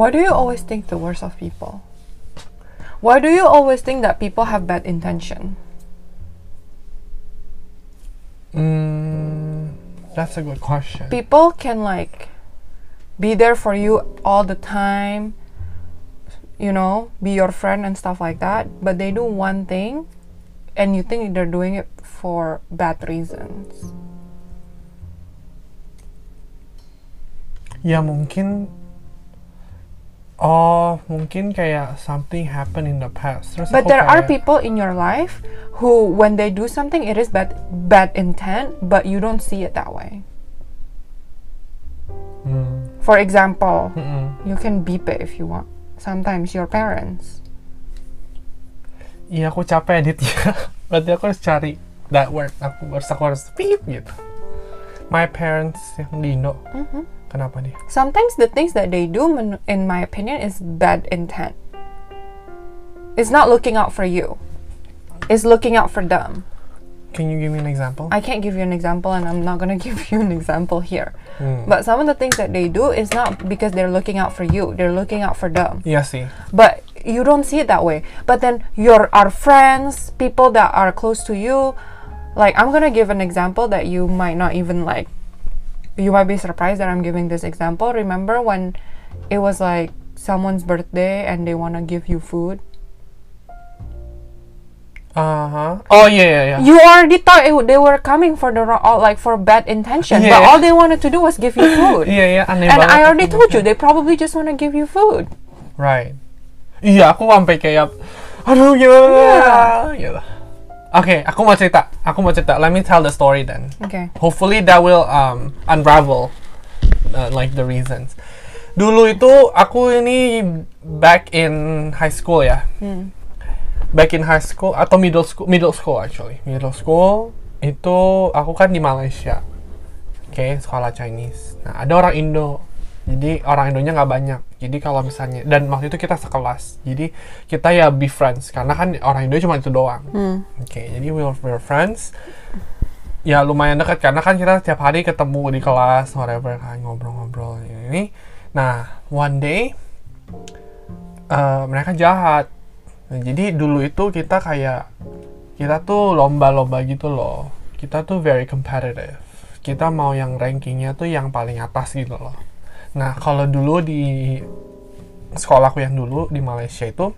Why do you always think the worst of people? Why do you always think that people have bad intention? Mm, that's a good question. People can like be there for you all the time, you know, be your friend and stuff like that, but they do one thing and you think they're doing it for bad reasons. Ya mungkin Oh, mungkin kayak something happened in the past. Terus But there are kayak- people in your life who, when they do something, it is bad, bad intent, but you don't see it that way. Hmm, For example, mm-mm. you can beep it if you want. Sometimes your parents. Iya aku capek edit ya. Berarti aku harus cari that word. Aku harus aku harus beep gitu. My parents yang di Indo. Mhm. Kenapa dia? Sometimes the things that they do, in- in my opinion, is bad intent. It's not looking out for you. It's looking out for them. Can you give me an example? I can't give you an example, and I'm not gonna give you an example here. Hmm. But some of the things that they do is not because they're looking out for you. They're looking out for them. Iya sih. but you don't see it that way but then your our friends people that are close to you like i'm gonna give an example that you might not even like you might be surprised that i'm giving this example remember when it was like someone's birthday and they want to give you food Uh-huh. Oh yeah, iya iya. you already thought it, they were coming for the wrong, all, like for bad intention but Yeah. all they wanted to do was give you food yeah, yeah. aneh and i already told you they probably just want to give you food Right. Iya, aku sampai kayak aduh gimana? Gitu. Oke, aku mau cerita. Aku mau cerita. Let me tell the story then. okay Hopefully that will um, unravel uh, like the reasons. Dulu itu aku ini back in high school ya. Hmm. Back in high school atau middle school, middle school actually. Middle school itu aku kan di Malaysia. Oke, sekolah Chinese. Nah, ada orang Indo. Jadi orang Indonya nggak banyak. Jadi kalau misalnya dan waktu itu kita sekelas. Jadi kita ya be friends karena kan orang Indo cuma itu doang. Hmm. Oke, jadi we were, we were friends. Ya lumayan dekat karena kan kita tiap hari ketemu di kelas, whatever kan ngobrol-ngobrol ini. Nah, one day eh, mereka jahat. Nah, jadi dulu itu kita kayak kita tuh lomba-lomba gitu loh. Kita tuh very competitive. Kita mau yang rankingnya tuh yang paling atas gitu loh. Nah, kalau dulu di sekolahku yang dulu di Malaysia itu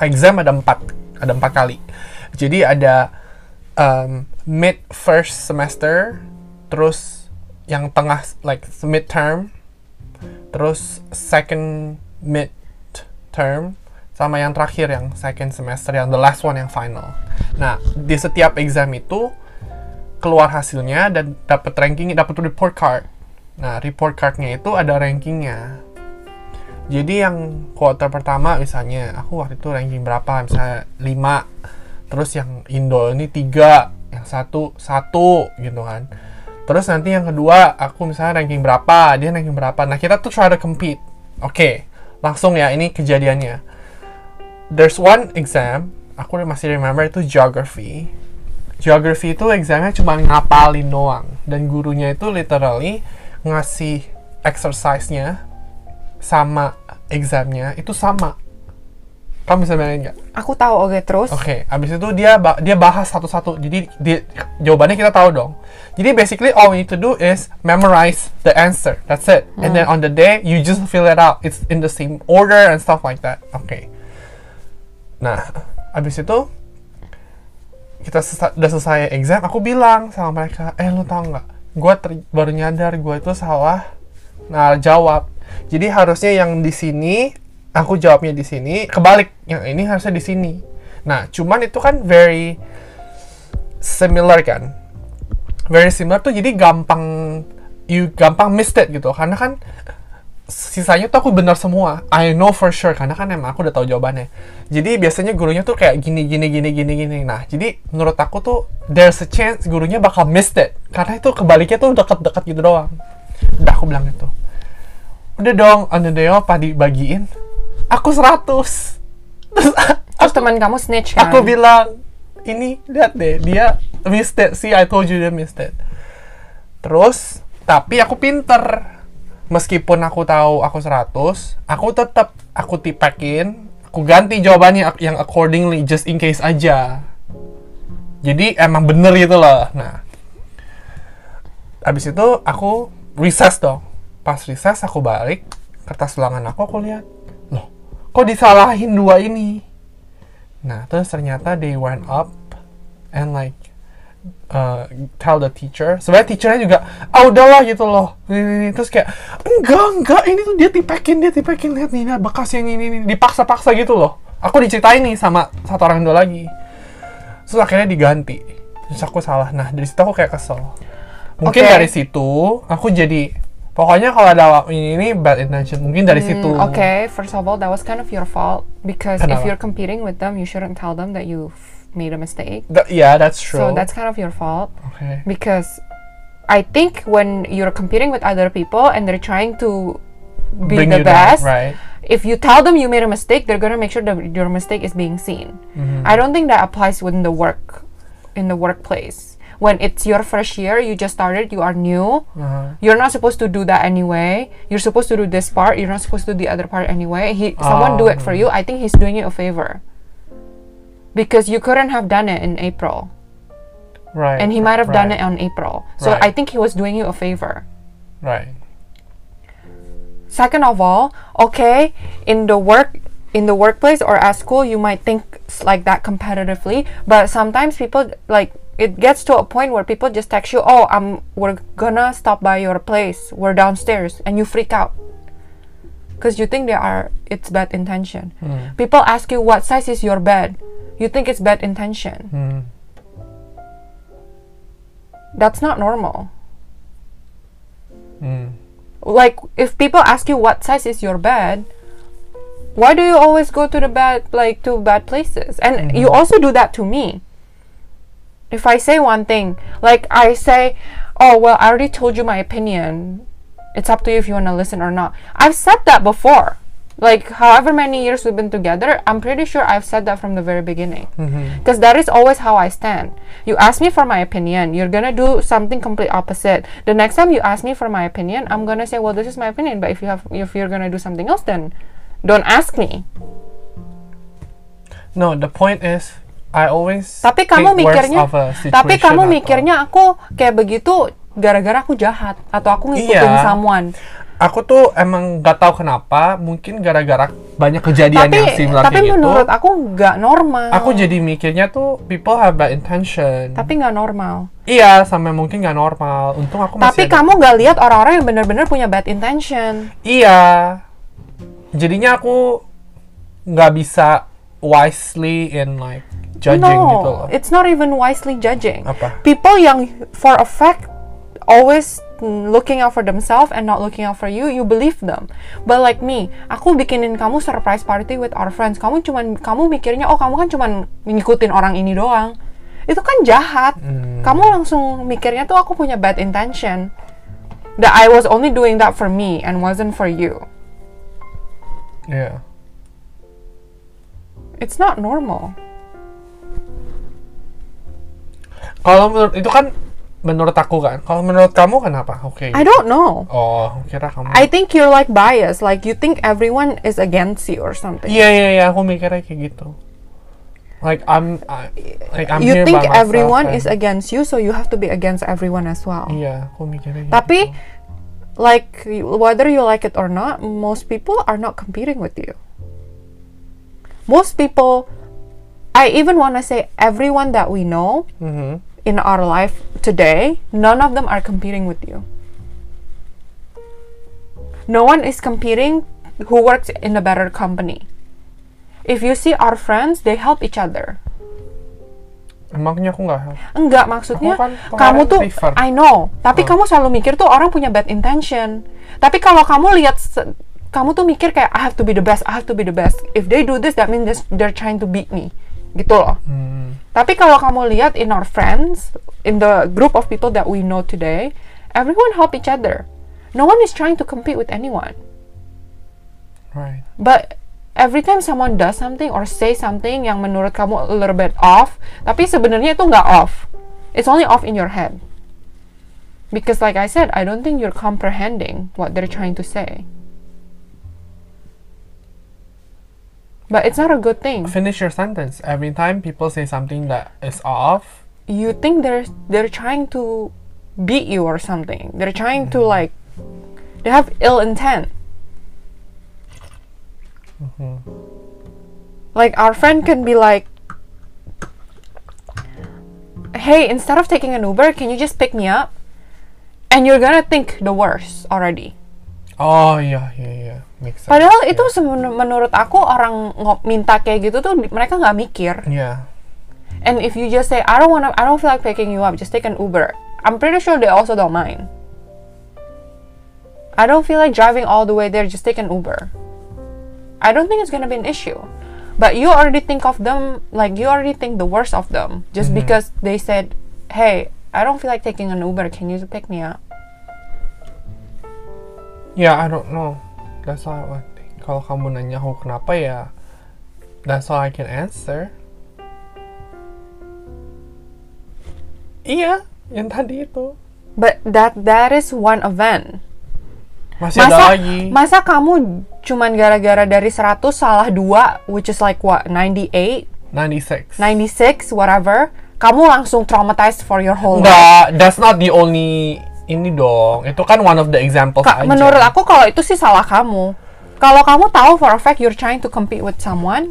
exam ada empat, ada empat kali. Jadi ada um, mid first semester, terus yang tengah like mid term, terus second mid term, sama yang terakhir yang second semester yang the last one yang final. Nah di setiap exam itu keluar hasilnya dan dapat ranking, dapat report card. Nah report cardnya itu ada rankingnya. Jadi yang quarter pertama misalnya aku waktu itu ranking berapa? Misalnya 5 terus yang Indo ini tiga yang satu satu gitu kan. Terus nanti yang kedua aku misalnya ranking berapa? Dia ranking berapa? Nah kita tuh try to compete. Oke langsung ya ini kejadiannya. There's one exam aku masih remember itu geography. Geography itu examnya cuma ngapalin doang. Dan gurunya itu literally ngasih exercise-nya sama examnya itu sama kamu bisa bayangin nggak aku tahu oke terus Oke, abis itu dia dia bahas satu-satu. Jadi dia, jawabannya kita tahu dong. Jadi basically all we need to do is memorize the answer. That's it. And then on the day you just fill it out. It's in the same order and stuff like that. Oke. Nah, abis itu kita sesa- udah selesai exam. Aku bilang sama mereka, eh lo tau nggak? Gue baru nyadar gue itu salah. Nah jawab. Jadi harusnya yang di sini aku jawabnya di sini, kebalik. Yang ini harusnya di sini. Nah, cuman itu kan very similar kan. Very similar tuh jadi gampang you gampang missed it gitu. Karena kan sisanya tuh aku benar semua. I know for sure karena kan emang aku udah tahu jawabannya. Jadi biasanya gurunya tuh kayak gini gini gini gini gini. Nah, jadi menurut aku tuh there's a chance gurunya bakal missed it. Karena itu kebaliknya tuh deket-deket gitu doang. Udah aku bilang itu. Udah dong, on the day off pas dibagiin, aku 100. Terus terus teman kamu snitch kan aku bilang ini lihat deh dia missed it see I told you dia missed it terus tapi aku pinter meskipun aku tahu aku 100, aku tetap aku tipekin, aku ganti jawabannya yang accordingly just in case aja. Jadi emang bener gitu loh. Nah, abis itu aku recess dong. Pas recess aku balik, kertas ulangan aku aku lihat, loh, kok disalahin dua ini? Nah, terus ternyata they went up and like uh, tell the teacher. Sebenarnya teachernya juga, ah udahlah gitu loh. Ini, ini, ini." Terus kayak, enggak, enggak, ini tuh dia tipekin, dia tipekin, lihat nih, nah, bekas yang ini, ini, dipaksa-paksa gitu loh. Aku diceritain nih sama satu orang dua lagi. Terus akhirnya diganti. Terus aku salah. Nah, dari situ aku kayak kesel. Mungkin Oke. dari situ, aku jadi, pokoknya kalau ada ini, ini bad intention. Mungkin dari situ. Mm, okay, first of all, that was kind of your fault because if Kenapa? you're competing with them, you shouldn't tell them that you made a mistake. Th- yeah, that's true. So that's kind of your fault okay. because I think when you're competing with other people and they're trying to be Bring the you down, best, right? if you tell them you made a mistake, they're gonna make sure that your mistake is being seen. Mm-hmm. I don't think that applies within the work, in the workplace. When it's your first year, you just started, you are new. Uh-huh. You're not supposed to do that anyway. You're supposed to do this part. You're not supposed to do the other part anyway. He, someone do it for Oh. you. I think he's doing you a favor because you couldn't have done it in April, Right. and he might have done it right, on April. So Right. I think he was doing you a favor. Right. Second of all, okay, in the work in the workplace or at school you might think like that competitively, but sometimes people like it gets to a point where people just text you, "Oh, I'm we're gonna stop by your place. We're downstairs." And you freak out. Cuz you think they are it's bad intention. Hmm. People ask you, "What size is your bed?" You think it's bad intention. Hmm. That's not normal. Hmm. like if people ask you what size is your bed why do you always go to the bad, like to bad places and you also do that to me if i say one thing like i say oh well i already told you my opinion it's up to you if you want to listen or not i've said that before like however many years we've been together i'm pretty sure i've said that from the very beginning because that is always how I stand. You ask me for my opinion, you're gonna do something complete opposite. The next time you ask me for my opinion, I'm gonna say, well, this is my opinion. But if you have, if you're gonna do something else, then don't ask me. No, the point is, I always Tapi kamu think worse mikirnya, of a tapi kamu mikirnya aku kayak begitu gara-gara aku jahat atau aku ngikutin Iya. someone. Aku tuh emang gak tahu kenapa, mungkin gara-gara banyak kejadian Tapi yang similar tapi kayak gitu. menurut aku nggak normal. Aku jadi mikirnya tuh people have bad intention. tapi nggak normal. iya, sampai mungkin gak normal. Untung aku Tapi masih ada- kamu nggak lihat orang-orang yang benar-benar punya bad intention. Iya. Jadinya aku nggak bisa wisely in like judging no, gitu loh. it's not even wisely judging. Apa? People yang for a fact always looking out for themselves and not looking out for you, you believe them. But like me, aku bikinin kamu surprise party with our friends. Kamu cuman kamu mikirnya oh kamu kan cuman ngikutin orang ini doang. Itu kan jahat. Hmm. Kamu langsung mikirnya tuh aku punya bad intention. That I was only doing that for me and wasn't for you. Iya. It's not normal. Kalau menurut itu kan menurut aku kan. Kalau menurut kamu kenapa? Oke. I don't know. Oh, kira kamu. I think you're like biased, like you think everyone is against you or something. Iya iya iya, aku mikirnya kayak gitu. Like I'm, I, like I'm you here think by myself everyone and- is against you, so you have to be against everyone as well. Iya, aku mikirnya. Tapi, gitu. like whether you like it or not, most people are not competing with you. Most people, I even want to say everyone that we know Mhm. In our life today, none of them are competing with you. No one is competing who works in a better company. If you see our friends, they help each other. Emangnya aku nggak help? Enggak, maksudnya Aku kan kamu tuh prefer. I know, tapi kamu selalu mikir tuh orang punya bad intention. Tapi kalau kamu lihat kamu tuh mikir kayak I have to be the best, I have to be the best. If they do this, that means they're trying to beat me. Gitu loh. Hmm. Tapi kalau kamu lihat in our friends, in the group of people that we know today, everyone help each other. No one is trying to compete with anyone. Right. But every time someone does something or say something yang menurut kamu a little bit off, tapi sebenarnya itu nggak off. It's only off in your head. Because, like I said, I don't think you're comprehending what they're trying to say. But it's not a good thing. Finish your sentence. Every time people say something that is off, You think they're they're trying to beat you or something. They're trying to mm-hmm. like they have ill intent. Mm-hmm. Like our friend can be like, "Hey, instead of taking an Uber, can you just pick me up?" And you're gonna think the worst already. Oh iya iya iya, sense. Padahal itu semen- menurut aku orang minta kayak gitu tuh mereka nggak mikir. Yeah. And if you just say, I don't wanna, I don't feel like picking you up, just take an Uber. I'm pretty sure they also don't mind. I don't feel like driving all the way there, just take an Uber. I don't think it's gonna be an issue. But you already think of them, like, you already think the worst of them just because they said, hey, I don't feel like taking an Uber, can you pick me up? Yeah, I don't know. That's all I want. Kalau kamu nanya aku kenapa ya, that's all I can answer. Iya, yang tadi itu. But that that is one event. Masih ada Masa, lagi. masa kamu cuman gara-gara dari 100 salah dua, which is like what, 98? 96. 96 whatever kamu langsung traumatized for your whole life Enggak, that's not the only ini dong. Itu kan one of the examples aja. menurut aku kalau itu sih salah kamu kalau kamu tahu for a fact you're trying to compete with someone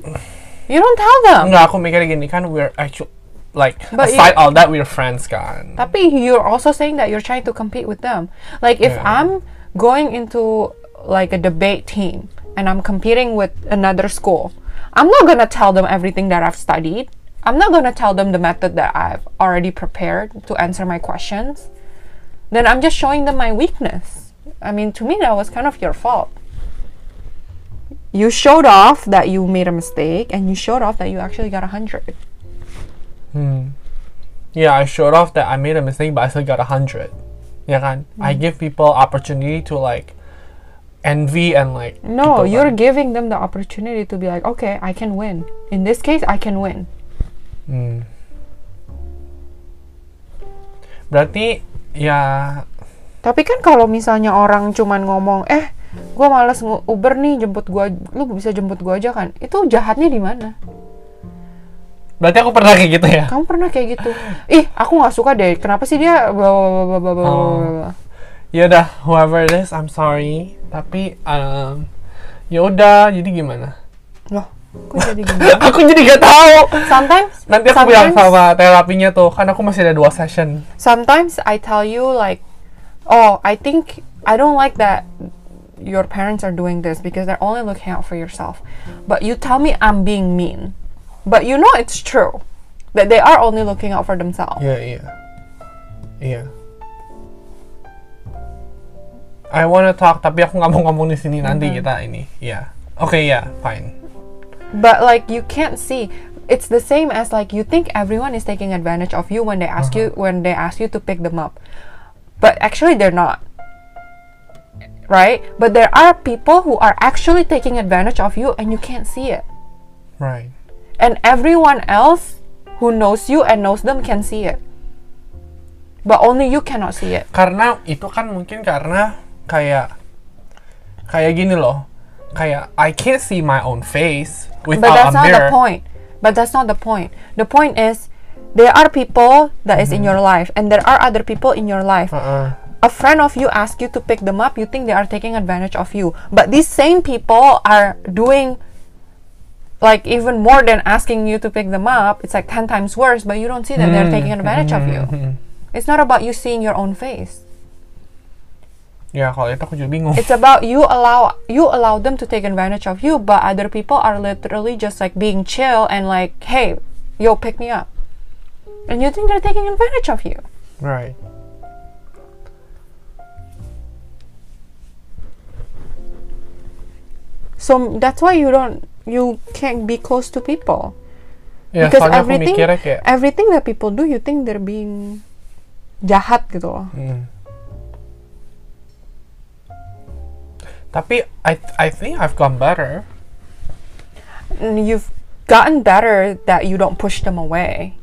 you don't tell them Enggak, aku mikirnya gini kan we're actually like But aside all that we're friends kan. tapi you're also saying that you're trying to compete with them like if Yeah. i'm going into like a debate team and i'm competing with another school i'm not gonna tell them everything that i've studied i'm not gonna tell them the method that i've already prepared to answer my questions then i'm just showing them my weakness i mean to me that was kind of your fault you showed off that you made a mistake and you showed off that you actually got a hundred Yeah, I showed off that I made a mistake, but I still got a hundred. Ya kan? I Mm. give people opportunity to like envy and like. No, you're giving them the opportunity to be like, okay, I can win. In this case, I can win. Hmm. Berarti ya Tapi kan kalau misalnya orang cuman ngomong, eh, gue males Uber nih jemput gua, lu bisa jemput gua aja kan? Itu jahatnya di mana? berarti aku pernah kayak gitu ya. Kamu pernah kayak gitu? Ih, aku nggak suka deh. Kenapa sih dia? bla, bla, bla, bla, bla, bla, Oh. Ya udah, whoever it is, I'm sorry. Tapi um, ya udah, jadi gimana? Jadi gini? aku jadi gak tahu. Sometimes, Nanti aku bilang sama terapinya tuh, kan aku masih ada dua session. sometimes I tell you like, oh, I think I don't like that your parents are doing this because they're only looking out for yourself. But you tell me I'm being mean. But you know it's true that they are only looking out for themselves. Iya, iya. Iya. I wanna talk, tapi aku nggak mau ngomong di sini nanti kita ini. Iya. Oke, ya, fine. But like you can't see. It's the same as like you think everyone is taking advantage of you when they ask you when they ask you to pick them up. But actually they're not. Right? But there are people who are actually taking advantage of you and you can't see it. Right. and everyone else who knows you and knows them can see it but only you cannot see it Karena itu kan mungkin karena kayak kayak gini loh. Kayak I can't see my own face without but that's a not mirror. the point. But that's not the point. The point is there are people that is in mm-hmm. your life and there are other people in your life. Uh-uh. a friend of you asks you to pick them up you think they are taking advantage of you. But these same people are doing like even more than asking you to pick them up. It's like 10 times worse but you don't see that they're mm-hmm. taking advantage of you. Mm-hmm. It's not about you seeing your own face Ya, kalau itu aku juga bingung. it's about you allow you allow them to take advantage of you but other people are literally just like being chill and like hey yo pick me up and you think they're taking advantage of you Right. so that's why you don't you can't be close to people Ya, because everything kayak everything that people do you think they're being jahat gitu loh Hmm. Tapi I I think I've gone better. You've gotten better that you don't push them away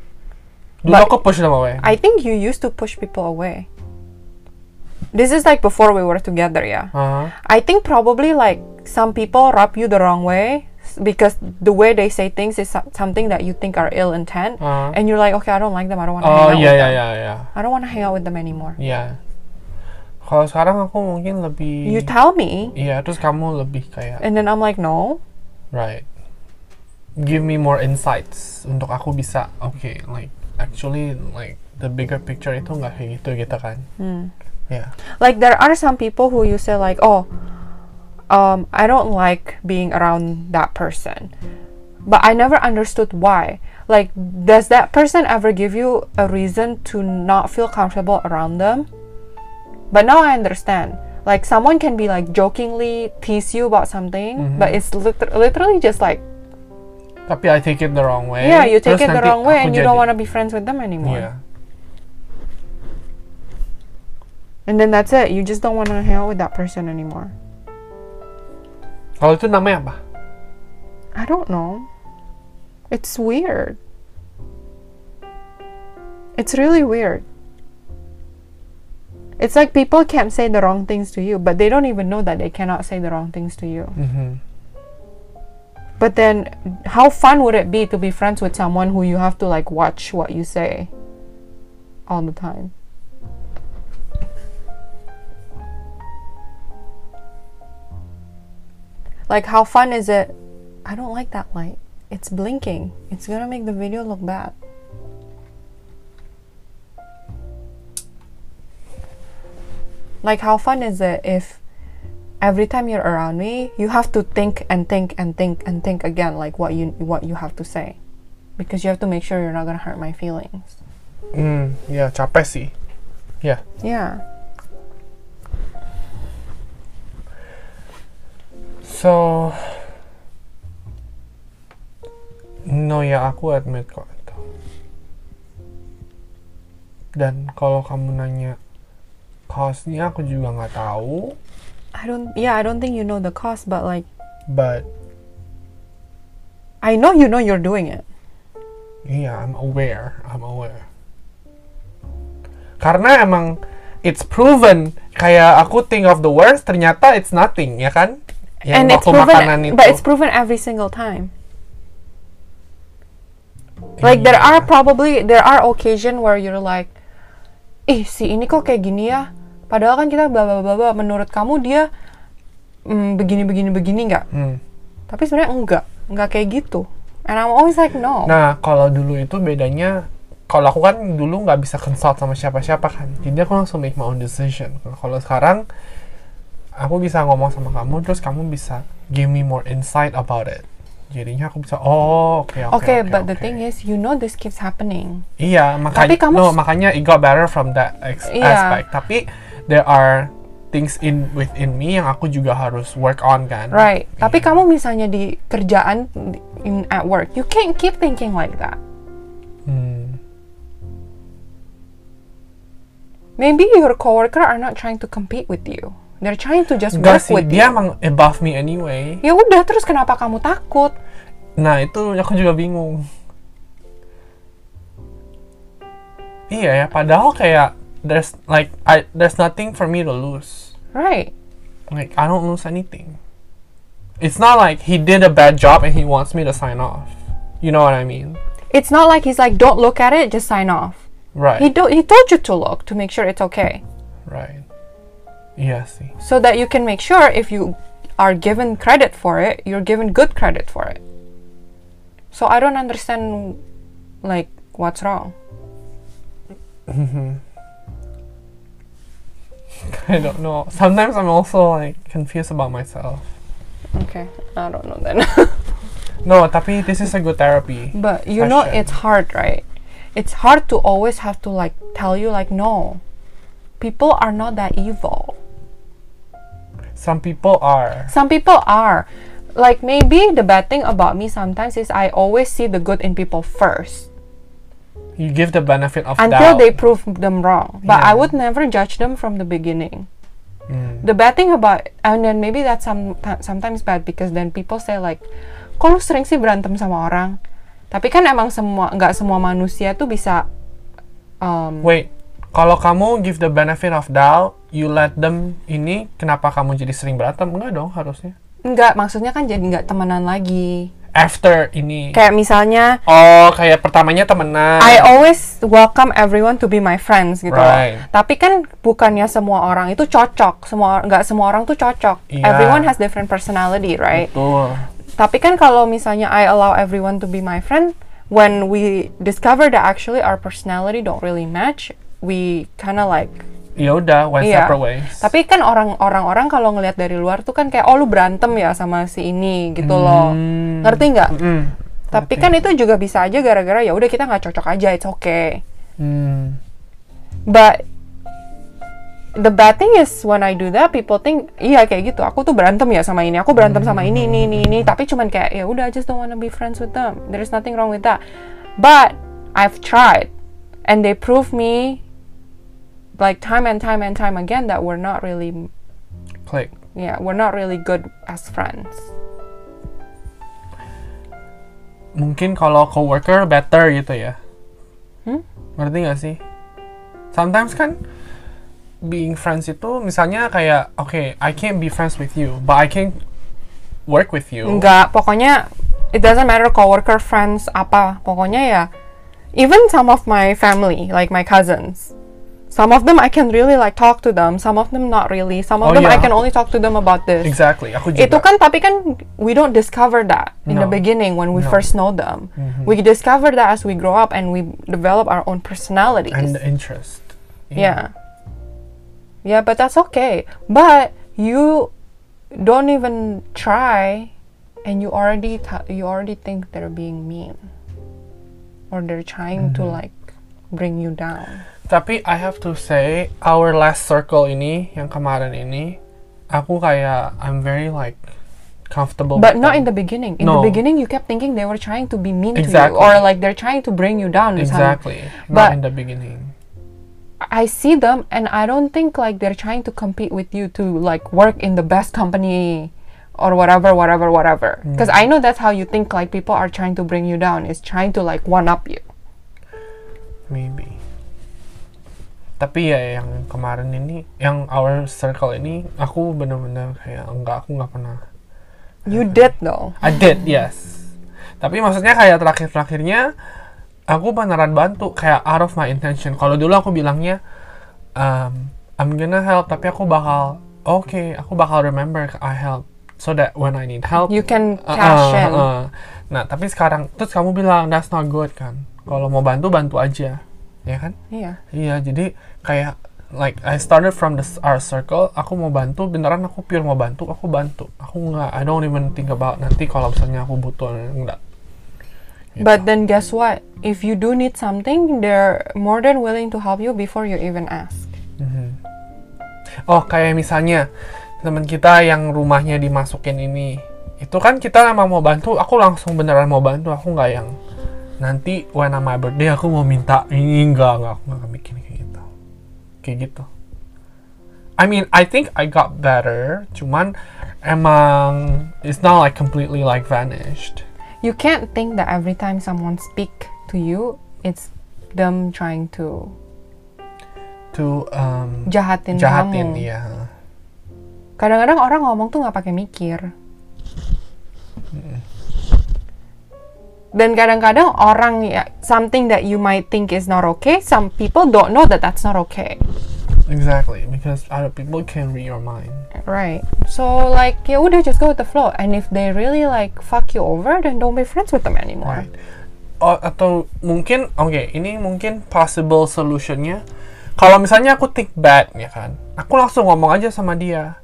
Dulu But- aku push them away. I think you used to push people away this is like before we were together, yeah. Uh-huh. I think probably like some people rub you the wrong way because the way they say things is something that you think are ill intent, Uh-huh. and you're like, okay, I don't like them. I don't want to Oh hang out iya with iya them. iya iya. I don't want to hang out with them anymore. Iya. Kalau sekarang aku mungkin lebih You tell me, Iya, terus kamu lebih kayak and then I'm like, no. right. Give me more insights untuk aku bisa oke, like actually like the bigger picture itu nggak kayak gitu gitu kan. Hmm. Iya. Like there are some people who you say like, oh, um, I don't like being around that person, but I never understood why. Like, does that person ever give you a reason to not feel comfortable around them? But now I understand. Like someone can be like jokingly tease you about something, mm-hmm. but it's lit- literally just like Tapi I take it the wrong way. yeah, you take terus it the wrong way and you don't want to be friends with them anymore. Yeah. And then that's it. You just don't want to hang out with that person anymore. Kalau itu namanya apa? I don't know. It's weird. It's really weird. It's like people can't say the wrong things to you, but they don't even know that they cannot say the wrong things to you. Mhm. But then, how fun would it be to be friends with someone who you have to like watch what you say all the time? Like, how fun is it? I don't like that light. It's blinking. It's gonna make the video look bad. Like, how fun is it if every time you're around me, you have to think and think and think and think again, like what you what you have to say, because you have to make sure you're not gonna hurt my feelings. Hmm, ya capek sih. Ya. Yeah. So No ya aku admit kok itu. Dan kalau kamu nanya costnya aku juga nggak tahu, I don't. Yeah, I don't think you know the cost, but like but I know you know you're doing it. iya I'm aware, I'm aware. Karena emang it's proven kayak aku think of the worst ternyata it's nothing ya kan? Yang and it's waktu makanan proven, itu. but it's proven every single time. Like there are Iya. probably there are occasion where you're like, ih si ini kok kayak gini ya. Padahal kan kita bla bla bla bla. Menurut kamu dia mm, begini begini begini nggak? Hmm. Tapi sebenarnya enggak, enggak kayak gitu. And I'm always like no. Nah, kalau dulu itu bedanya, kalau aku kan dulu nggak bisa consult sama siapa-siapa kan, jadi aku langsung make my own decision. Kalau sekarang, aku bisa ngomong sama kamu, terus kamu bisa give me more insight about it. Jadinya aku bisa, oh oke oke. okay, oke, but the oke." thing is, you know this keeps happening. iya makanya, Tapi kamu no, makanya it got better from that ex- Iya. aspect. Tapi there are things in within me yang aku juga harus work on kan. Right. Tapi Iya. kamu misalnya di kerjaan in at work, you can't keep thinking like that. Hmm. Maybe your coworker are not trying to compete with you. They're trying to just Enggak work sih, with dia you. emang above me anyway. Ya udah, terus kenapa kamu takut? Nah itu aku juga bingung. Iya ya, padahal kayak there's like I there's nothing for me to lose. Right. Like I don't lose anything. It's not like he did a bad job and he wants me to sign off. You know what I mean? It's not like he's like, don't look at it, just sign off. Right. He do- he told you to look to make sure it's okay, right. Iya sih. so that you can make sure if you are given credit for it, you're given good credit for it. So I don't understand, like, what's wrong. Mm-hmm. I don't know. Sometimes I'm also like confused about myself. Okay, I don't know then. No, tapi this is a good therapy. But you know it's hard, right? It's hard to always have to like tell you like no. People are not that evil. Some people are. Some people are. Like maybe the bad thing about me sometimes is I always see the good in people first You give the benefit of until doubt. they prove them wrong. But I Yeah. would never judge them from the beginning. Hmm. The bad thing about and then maybe that's some sometimes bad because then people say like, "Kok lu sering sih berantem sama orang?" Tapi kan emang semua nggak semua manusia tuh bisa um, Wait, kalau kamu give the benefit of doubt, you let them ini kenapa kamu jadi sering berantem enggak dong harusnya Enggak, maksudnya kan jadi nggak temenan lagi. After ini Kayak misalnya oh kayak pertamanya temenan I always welcome everyone to be my friends gitu. loh. Right. Tapi kan bukannya semua orang itu cocok. Semua nggak semua orang tuh cocok. Iya. Everyone has different personality, right? betul Tapi kan kalau misalnya I allow everyone to be my friend, when we discover that actually our personality don't really match, we kind of like ya udah went Iya. separate ways Tapi kan orang-orang orang kalau ngelihat dari luar tuh kan kayak oh lu berantem ya sama si ini gitu loh. Hmm. Ngerti nggak? Mm. Tapi kan itu juga bisa aja gara-gara ya udah kita nggak cocok aja, it's okay. Hmm. But the bad thing is when I do that, people think iya kayak gitu. Aku tuh berantem ya sama ini, aku berantem sama ini, ini, ini, ini. Tapi cuman kayak ya udah, I just don't wanna be friends with them. There is nothing wrong with that. But I've tried, and they prove me like time and time and time again that we're not really, click yeah, we're not really good as friends. mungkin kalau coworker better gitu ya Hmm? ngerti gak sih sometimes kan being friends itu misalnya kayak okay I can't be friends with you but I can work with you Enggak, pokoknya it doesn't matter coworker, friends, apa. Pokoknya ya even some of my family, like my cousins. Some of them I can really like talk to them, some of them not really. Some of Oh, them I can only talk to them about this. exactly aku juga Itu kan tapi kan we don't discover that in the No. beginning when we No. first know them. Mhm. We discover that as we grow up and we develop our own personalities. and the interest Yeah. Yeah, but that's okay. But you don't even try and you already you already think they're being mean or they're trying to like bring you down. Tapi I have to say, our last circle ini, yang kemarin ini, aku kayak I'm very like comfortable. But not in the beginning. In No. the beginning you kept thinking they were trying to be mean Exactly. to you or like they're trying to bring you down. exactly. But- not in the beginning. I see them and I don't think like they're trying to compete with you to like work in the best company or whatever, whatever, whatever. Mm. Because I know that's how you think like people are trying to bring you down, is trying to like one up you. Maybe. Tapi ya yang kemarin ini, yang our circle ini, aku bener-bener kayak enggak, aku nggak pernah. You did though. I did, yes. Tapi maksudnya kayak terakhir-terakhirnya, aku beneran bantu kayak out of my intention. Kalau dulu aku bilangnya, um, I'm gonna help, tapi aku bakal, oke, aku bakal remember I help, so that when I need help, You can Uh, cash uh, in. uh. Nah, tapi sekarang terus kamu bilang that's not good kan. Kalau mau bantu bantu aja. Ya kan? Yeah. Iya, jadi kayak like I started from the our circle, aku mau bantu, beneran aku pure mau bantu, aku bantu. Aku nggak I don't even think about nanti kalau misalnya aku butuh enggak. Gitu. But then guess what? If you do need something, they're more than willing to help you before you even ask. Mhm. Oh, kayak misalnya teman kita yang rumahnya dimasukin ini. Itu kan kita emang mau bantu, aku langsung beneran mau bantu, aku nggak yang nanti when on my birthday aku mau minta ini enggak, enggak, aku nggak bikin kayak gitu. Kayak gitu. I mean, I think I got better, cuman emang it's not like completely like vanished. You can't think that every time someone speak to you, it's them trying to To um, jahatin, jahatin, kamu. iya. Kadang-kadang orang ngomong tuh nggak pakai mikir. Dan kadang-kadang orang ya something that you might think is not okay, some people don't know that that's not okay. Exactly, because other people can read your mind. Right. So like ya udah just go with the flow. And if they really like fuck you over, then don't be friends with them anymore. Right. Oh, atau mungkin, oke, ini mungkin possible solutionnya. Kalau misalnya aku think bad, ya kan, aku langsung ngomong aja sama dia.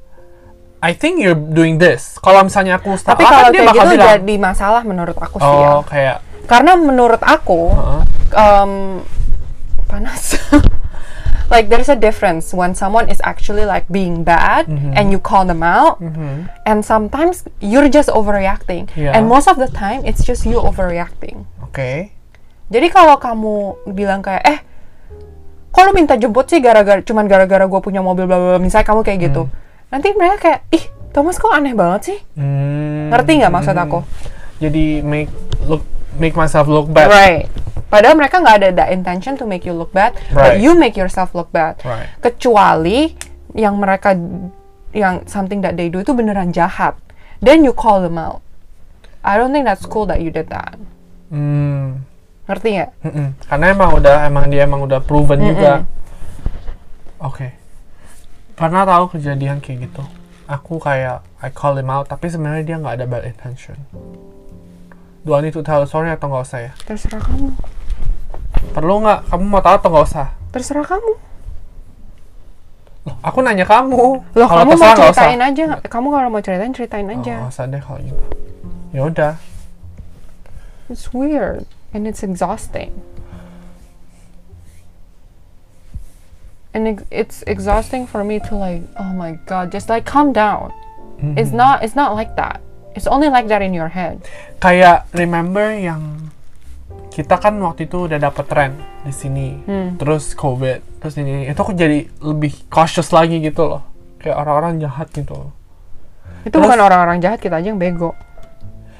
I think you're doing this. Kalau misalnya aku salah, Tapi kalau dia kayak gitu bilang, jadi masalah menurut aku sih ya. oh kayak, Karena menurut aku Heeh. um, panas. like there's a difference when someone is actually like being bad Mm-hmm. and you call them out and sometimes you're just overreacting Yeah. and most of the time it's just you overreacting oke, jadi kalau kamu bilang kayak eh kok lu minta jemput sih gara-gara cuman gara-gara gue punya mobil bla bla bla misalnya kamu kayak gitu nanti mereka kayak ih Thomas kok aneh banget sih Hmm, ngerti nggak maksud aku jadi make look make myself look bad. right padahal mereka nggak ada that intention to make you look bad but Right. you make yourself look bad Right. kecuali yang mereka yang something that they do itu beneran jahat, then you call them out. I don't think that's cool that you did that. Hmm. Ngerti nggak? Karena emang udah emang dia emang udah proven juga. Oke. Pernah tahu kejadian kayak gitu. Aku kayak I call him out tapi sebenarnya dia nggak ada bad intention. Do I need to tell sorry atau nggak usah ya? Terserah kamu. Perlu nggak? Kamu mau tahu atau nggak usah? Terserah kamu. Loh, aku nanya kamu. Loh, Kalau kamu mau nggak usah. ceritain aja. Kamu kalau mau ceritain ceritain Oh, aja. nggak usah deh kalau gitu. Ya udah. It's weird and it's exhausting. And ex- it's exhausting for me to like, oh my god, just like calm down. It's not it's not like that. It's only like that in your head. Kayak remember yang kita kan waktu itu udah dapet tren di sini, Hmm. terus covid, terus ini itu aku jadi lebih cautious lagi gitu loh. Kayak orang-orang jahat gitu. loh. Itu Terus- bukan orang-orang jahat, kita aja yang bego.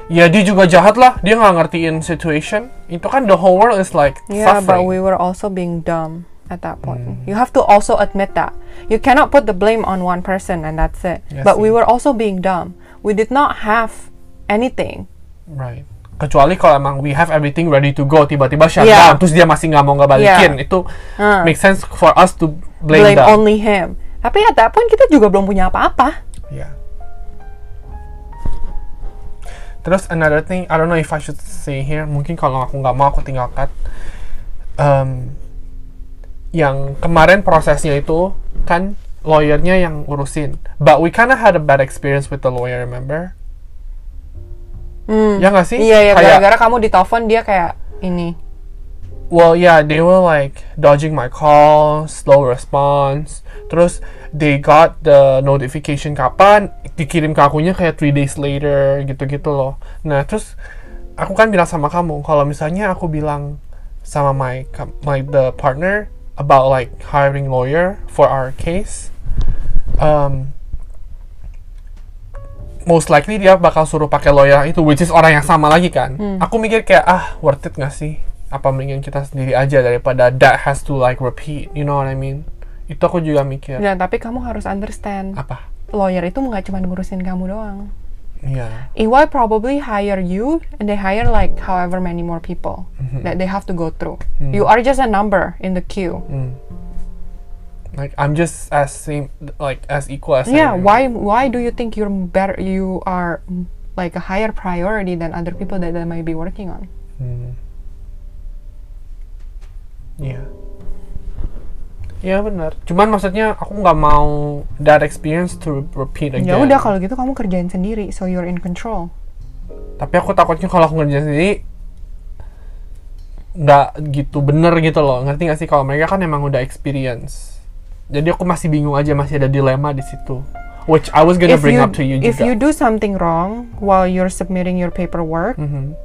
Ya dia juga jahat lah, dia nggak ngertiin situation. Itu kan the whole world is like Yeah, but suffering. we were also being dumb at that point. You have to also admit that. You cannot put the blame on one person and that's it. Yes, but we were also being dumb. We did not have anything. Right. Kecuali kalau emang we have everything ready to go, tiba-tiba shut Yeah. terus dia masih nggak mau ngebalikin, Yeah. itu Huh. make sense for us to blame, Blame them. only him. Tapi at that point kita juga belum punya apa-apa. Yeah. Terus another thing, I don't know if I should say here. Mungkin kalau aku nggak mau aku tinggal cut. Um, yang kemarin prosesnya itu kan lawyernya yang urusin. But we kinda had a bad experience with the lawyer, remember? Ya nggak sih? Iya ya, gara-gara kamu ditelepon dia kayak ini. Well, yeah, they were like dodging my calls, slow response. Terus they got the notification kapan dikirim ke akunya kayak three days later gitu-gitu loh. Nah, terus aku kan bilang sama kamu kalau misalnya aku bilang sama my my the partner about like hiring lawyer for our case, um, most likely dia bakal suruh pakai lawyer itu, which is orang yang sama lagi kan. Aku mikir kayak ah worth it gak sih? Apa mendingan kita sendiri aja daripada that has to like repeat, you know what I mean? Itu aku juga mikir. Dan tapi kamu harus understand, Apa? lawyer itu nggak cuma ngurusin kamu doang. Iya. EY probably hire you and they hire like however many more people mm-hmm. that they have to go through. Mm. You are just a number in the queue. Mm. Like I'm just as same like as equal as Yeah, why why do you think you're better you are mm, like a higher priority than other people that they might be working on? Mm. Iya. Iya benar. Cuman maksudnya aku nggak mau that experience to repeat again. Ya udah kalau gitu kamu kerjain sendiri so you're in control. Tapi aku takutnya kalau aku ngerjain sendiri nggak gitu bener gitu loh. Ngerti nggak sih kalau mereka kan emang udah experience. Jadi aku masih bingung aja masih ada dilema di situ. Which I was gonna bring up to you if juga. you do something wrong while you're submitting your paperwork, Mhm.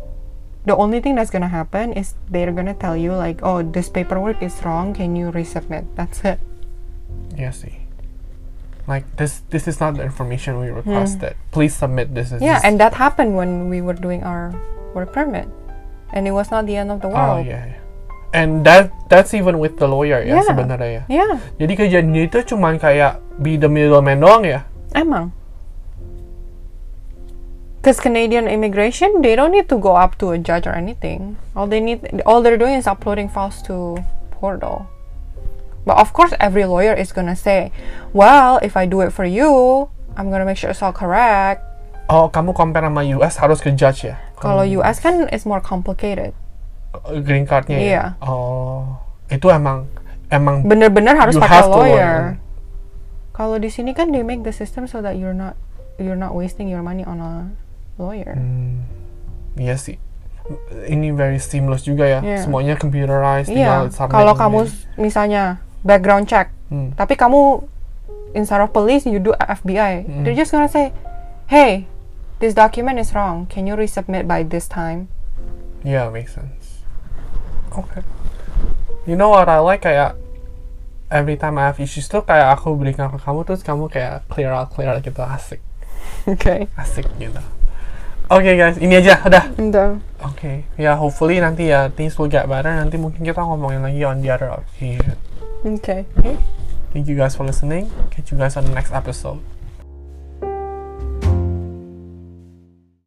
The only thing that's gonna happen is they're gonna tell you like, oh, this paperwork is wrong. Can you resubmit? That's it. Iya sih. Like this, this is not the information we requested. Please submit this. Is Hmm. Yeah, this- and that happened when we were doing our work permit, and it was not the end of the Oh world. iya. iya. And that that's even with the lawyer ya Yeah. sebenarnya ya. Yeah, Jadi kejadian itu cuman kayak be the middleman doang ya. emang. Because Canadian immigration, they don't need to go up to a judge or anything. All they need, all they're doing is uploading files to portal. But of course, every lawyer is gonna say, "Well, if I do it for you, I'm gonna make sure it's all correct." Oh, kamu compare sama US harus ke judge ya? Kalau US kan is more complicated. green cardnya ya? Iya. Oh, itu emang emang Bener-bener harus pakai lawyer. Kalau di sini kan they make the system so that you're not you're not wasting your money on a lawyer. Hmm, iya sih. Ini very seamless juga ya. Iya. Semuanya computerized. Iya, submit kalau kamu misalnya background check, Hmm. tapi kamu instead of police you do FBI, Hmm. they're just gonna say, "Hey, this document is wrong. Can you resubmit by this time?" Yeah, makes sense. Okay. You know what I like kayak every time I have issues tuh kayak aku berikan ke kamu terus kamu kayak clear out clear out gitu asik Okay. asik gitu. Oke guys, ini aja udah. Udah. Oke, ya hopefully nanti ya things will get better. Nanti mungkin kita ngomongin lagi on the other occasion. Okay. Okay? Thank you guys for listening. Catch you guys on the next episode.